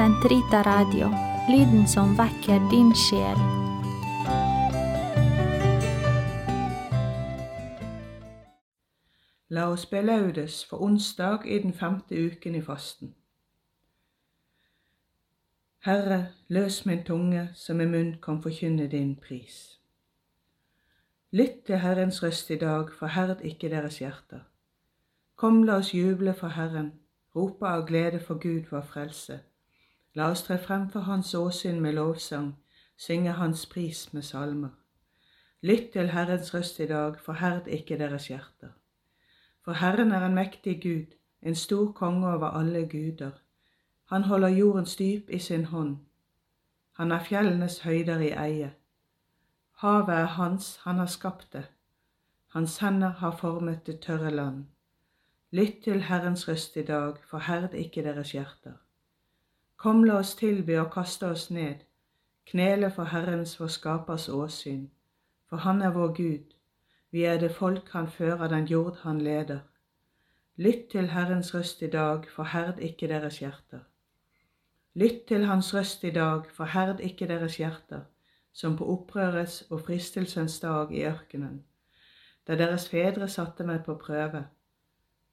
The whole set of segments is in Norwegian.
Sentrita Radio, lyden som vekker din sjel. La oss be laudes for onsdag i den femte uken i fasten. Herre, løs min tunge, så min munn kan forkynne din pris. Lytt til Herrens røst i dag, forherd ikke deres hjerter. Kom, la oss juble for Herren, rope av glede for Gud vår frelse. La oss tre frem for Hans åsyn med lovsang, synge Hans pris med salmer. Lytt til Herrens røst i dag, forherd ikke deres hjerter. For Herren er en mektig Gud, en stor konge over alle guder. Han holder jordens dyp i sin hånd. Han er fjellenes høyder i eie. Havet er hans, han har skapt det. Hans hender har formet det tørre land. Lytt til Herrens røst i dag, forherd ikke deres hjerter. Kom, la oss tilby og kaste oss ned, knele for Herrens vår skapers åsyn, for Han er vår Gud, vi er det folk han fører, den jord han leder. Lytt til Herrens røst i dag, forherd ikke deres hjerter. Lytt til Hans røst i dag, forherd ikke deres hjerter, som på opprørets og fristelsens dag i ørkenen, da deres fedre satte meg på prøve,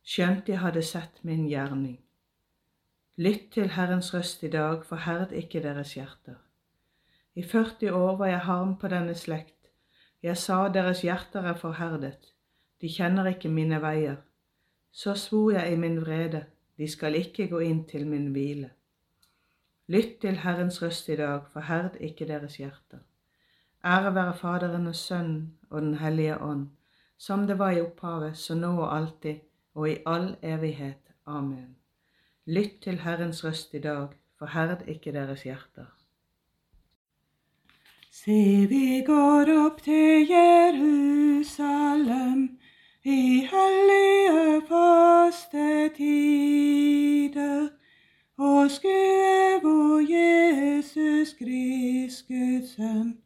skjønt de hadde sett min gjerning. Lytt til Herrens røst i dag, forherd ikke deres hjerter. I 40 år var jeg harm på denne slekt, jeg sa deres hjerter er forherdet, de kjenner ikke mine veier. Så svor jeg i min vrede, de skal ikke gå inn til min hvile. Lytt til Herrens røst i dag, forherd ikke deres hjerter. Ære være Faderen og Sønnen og Den hellige ånd, som det var i opphavet, så nå og alltid, og i all evighet. Amen. Lytt til Herrens røst i dag, forherd ikke deres hjerter. Se, vi går opp til Jerusalem i hellige fastetider og skue vår Jesus Krist, Guds sønn,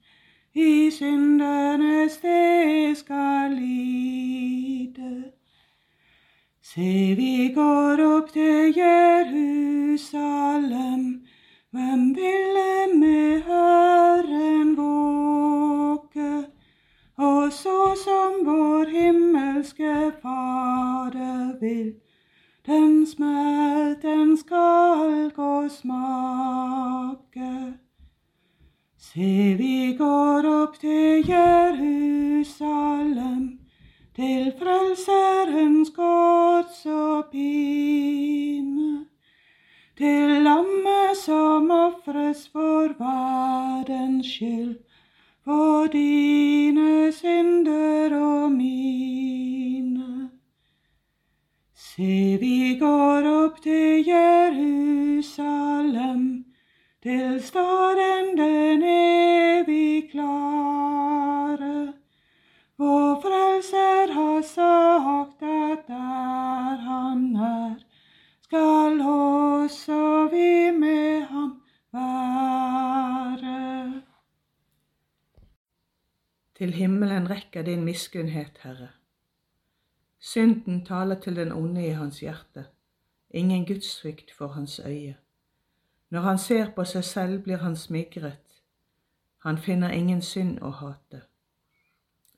i syndernes sted skal lide. Se, vi går opp til Jerusalem, hvem ville med Herren våke? Og så som vår himmelske Fader vil, den smelten skal gå smake. Se, vi går opp til Jerusalem, til Frelserens gods og pine til lammet som ofres for verdens skyld, for dine Til himmelen rekker din miskunnhet, Herre. Synden taler til den onde i hans hjerte, ingen gudsfrykt for hans øye. Når han ser på seg selv, blir han smigret. Han finner ingen synd å hate.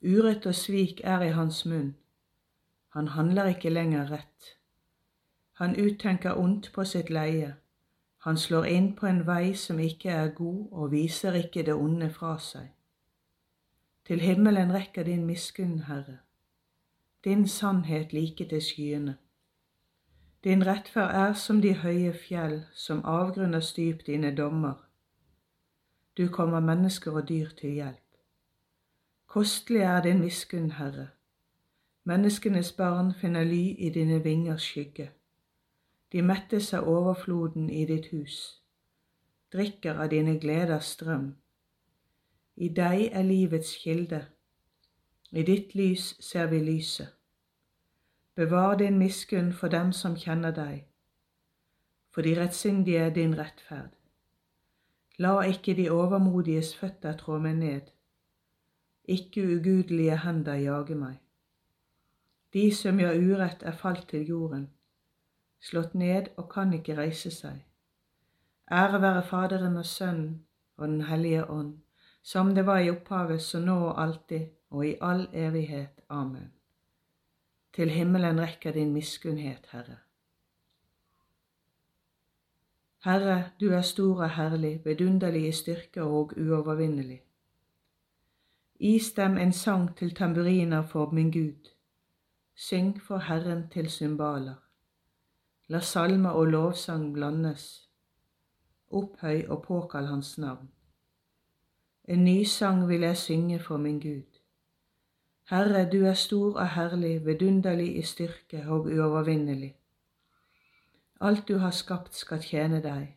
Urett og svik er i hans munn. Han handler ikke lenger rett. Han uttenker ondt på sitt leie. Han slår inn på en vei som ikke er god, og viser ikke det onde fra seg. Til himmelen rekker din miskunn, Herre, din sannhet like til skyene. Din rettferd er som de høye fjell, som avgrunner styp dine dommer. Du kommer mennesker og dyr til hjelp. Kostelig er din miskunn, Herre. Menneskenes barn finner ly i dine vingers skygge. De mettes av overfloden i ditt hus, drikker av dine gleders strøm. I deg er livets kilde, i ditt lys ser vi lyset. Bevar din miskunn for dem som kjenner deg, for de rettsindige er din rettferd. La ikke de overmodiges føtter trå meg ned, ikke ugudelige hender jage meg. De som gjør urett, er falt til jorden slått ned og kan ikke reise seg. Ære være Faderen og Sønnen og Den hellige ånd, som det var i opphavet, så nå og alltid og i all evighet. Amen. Til himmelen rekker din miskunnhet, Herre. Herre, du er stor og herlig, vidunderlig i styrke og uovervinnelig. Is dem en sang til tamburiner for min Gud. Syng for Herren til cymbaler. La salme og lovsang blandes. Opphøy og påkall Hans navn. En ny sang vil jeg synge for min Gud. Herre, du er stor og herlig, vidunderlig i styrke og uovervinnelig. Alt du har skapt skal tjene deg,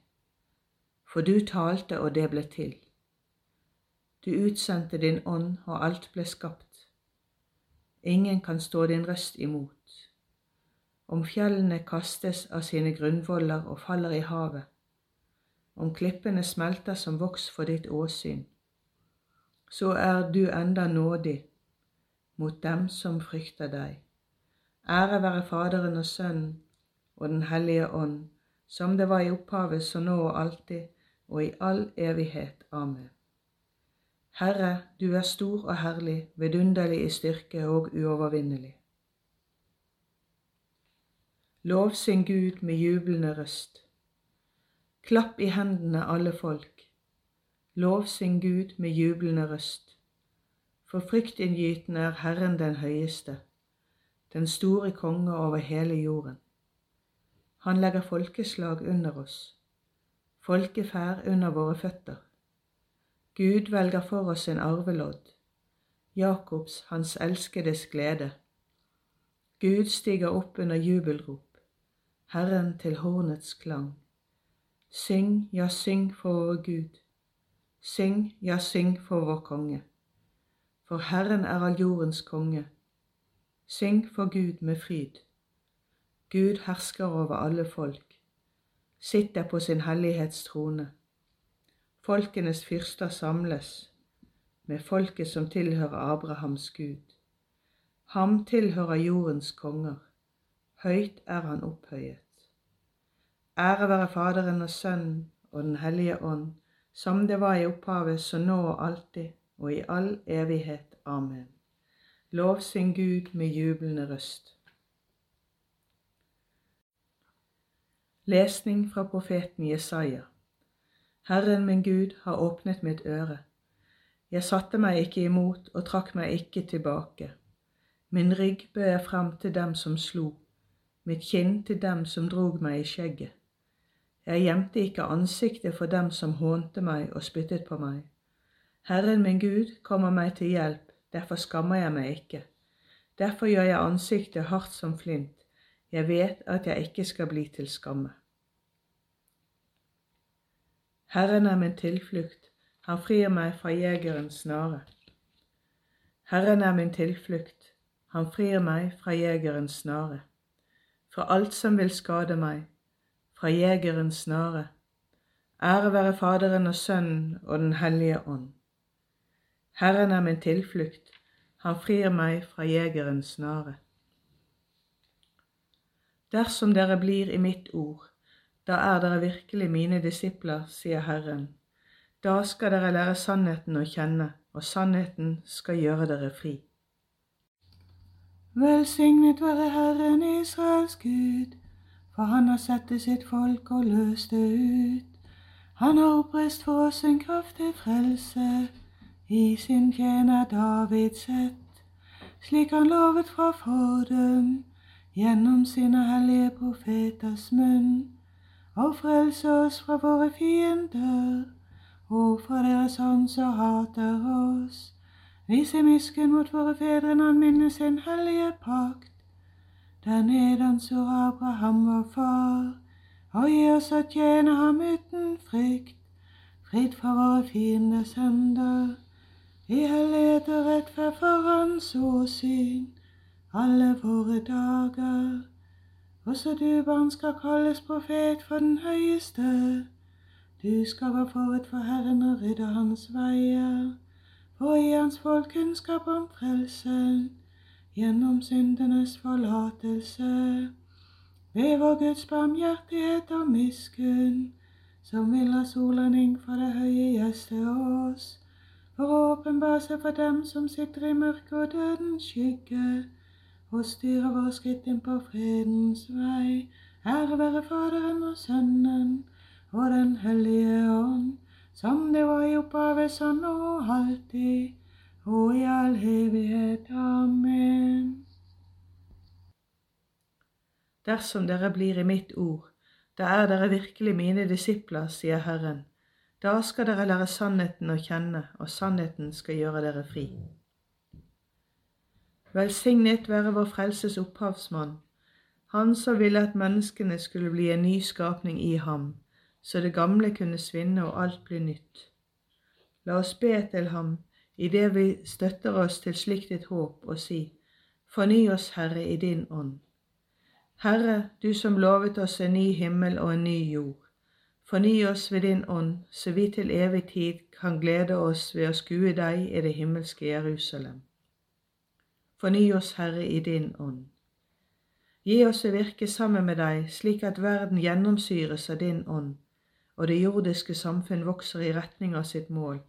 for du talte og det ble til. Du utsendte din ånd, og alt ble skapt. Ingen kan stå din røst imot. Om fjellene kastes av sine grunnvoller og faller i havet, om klippene smelter som voks for ditt åsyn, så er du enda nådig mot dem som frykter deg. Ære være Faderen og Sønnen og Den hellige ånd, som det var i opphavet, så nå og alltid, og i all evighet. Amen. Herre, du er stor og herlig, vidunderlig i styrke og uovervinnelig. Lovsyng Gud med jublende røst. Klapp i hendene, alle folk. Lovsyng Gud med jublende røst. For fryktinngytende er Herren den høyeste, den store konge over hele jorden. Han legger folkeslag under oss, folkeferd under våre føtter. Gud velger for oss en arvelodd, Jakobs, hans elskedes glede. Gud stiger opp under jubelrop, Herren til hornets klang. Syng, ja, syng for vår Gud. Syng, ja, syng for vår konge. For Herren er all jordens konge. Syng for Gud med fryd. Gud hersker over alle folk, sitter på sin hellighetstrone. Folkenes fyrster samles med folket som tilhører Abrahams Gud. Ham tilhører jordens konger, høyt er han opphøyet. Ære være Faderen og Sønnen og Den hellige ånd, som det var i opphavet, så nå og alltid og i all evighet. Amen. Lov sin Gud med jublende røst. Lesning fra profeten Jesaja. Herren min Gud har åpnet mitt øre. Jeg satte meg ikke imot og trakk meg ikke tilbake. Min rygg bød jeg frem til dem som slo, mitt kinn til dem som drog meg i skjegget. Jeg gjemte ikke ansiktet for dem som hånte meg og spyttet på meg. Herren min Gud kommer meg til hjelp, derfor skammer jeg meg ikke. Derfor gjør jeg ansiktet hardt som flint, jeg vet at jeg ikke skal bli til skamme. Herren er min tilflukt, han frir meg fra jegerens snare. Herren er min tilflukt, han frir meg fra jegerens snare. Fra alt som vil skade meg, fra jegerens snare. Ære være Faderen og Sønnen og Den hellige ånd. Herren er min tilflukt, han frir meg fra jegerens snare. Dersom dere blir i mitt ord, da er dere virkelig mine disipler, sier Herren. Da skal dere lære sannheten å kjenne, og sannheten skal gjøre dere fri. Velsignet være Herren Israels Gud, for han har sett til sitt folk og løst det ut. Han har oppreist for oss en kraftig frelse, i sin tjener Davids sett, slik han lovet fra fordum gjennom sine hellige profeters munn, og frelse oss fra våre fiender og fra deres hånd som hater oss. Vise miskunn mot våre fedre når han minnes sin hellige pakt, der nedan så Abraham vår far, og gi oss å tjene ham uten frykt, fritt fra våre fienders hender, i hellighet og rettferd for hans åsyn alle våre dager. Også du, barn, skal kalles profet for den høyeste. Du skal gå forut for Herren og rydde hans veier, og gi hans folk kunnskap om frelsen, gjennom syndenes forlatelse. Ved vår Guds barmhjertighet og miskunn, som vil ha solanding fra det høye gjeste oss, for å åpenbare seg for dem som sitter i mørket og dødens skygge, og styre vår skritt inn på fredens vei. Ære være Faderen og Sønnen og Den hellige ånd, som det var i opphavet, sånn og alltid, og i all evighet. Amen. Dersom dere blir i mitt ord, da er dere virkelig mine disipler, sier Herren. Da skal dere lære sannheten å kjenne, og sannheten skal gjøre dere fri. Velsignet være vår frelses opphavsmann, han som ville at menneskene skulle bli en ny skapning i ham, så det gamle kunne svinne og alt bli nytt. La oss be til ham idet vi støtter oss til slikt et håp, og si, Forny oss, Herre, i din ånd. Herre, du som lovet oss en ny himmel og en ny jord. Forny oss ved din ånd, så vi til evig tid kan glede oss ved å skue deg i det himmelske Jerusalem. Forny oss, Herre, i din ånd. Gi oss å virke sammen med deg, slik at verden gjennomsyres av din ånd, og det jordiske samfunn vokser i retning av sitt mål,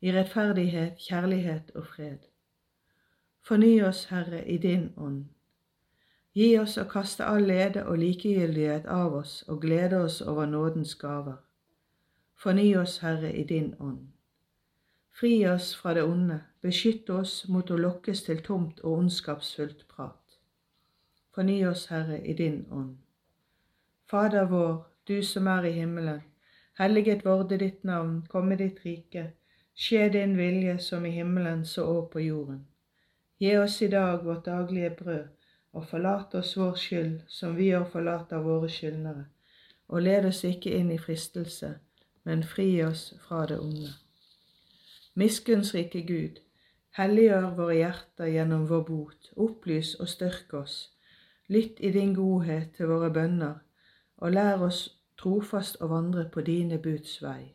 i rettferdighet, kjærlighet og fred. Forny oss, Herre, i din ånd. Gi oss å kaste all lede og likegyldighet av oss og glede oss over nådens gaver. Forny oss, Herre, i din ånd. Fri oss fra det onde, beskytt oss mot å lokkes til tomt og ondskapsfullt prat. Forny oss, Herre, i din ånd. Fader vår, du som er i himmelen. Helliget vorde ditt navn, komme ditt rike. Skje din vilje som i himmelen så òg på jorden. Gi oss i dag vårt daglige brød, og forlat oss vår skyld som vi òg forlater våre skyldnere. Og led oss ikke inn i fristelse, men fri oss fra det onde. Miskunnsrike Gud, helliggjør våre hjerter gjennom vår bot, opplys og styrk oss Lytt i din godhet til våre bønner, og lær oss trofast å vandre på dine buds vei.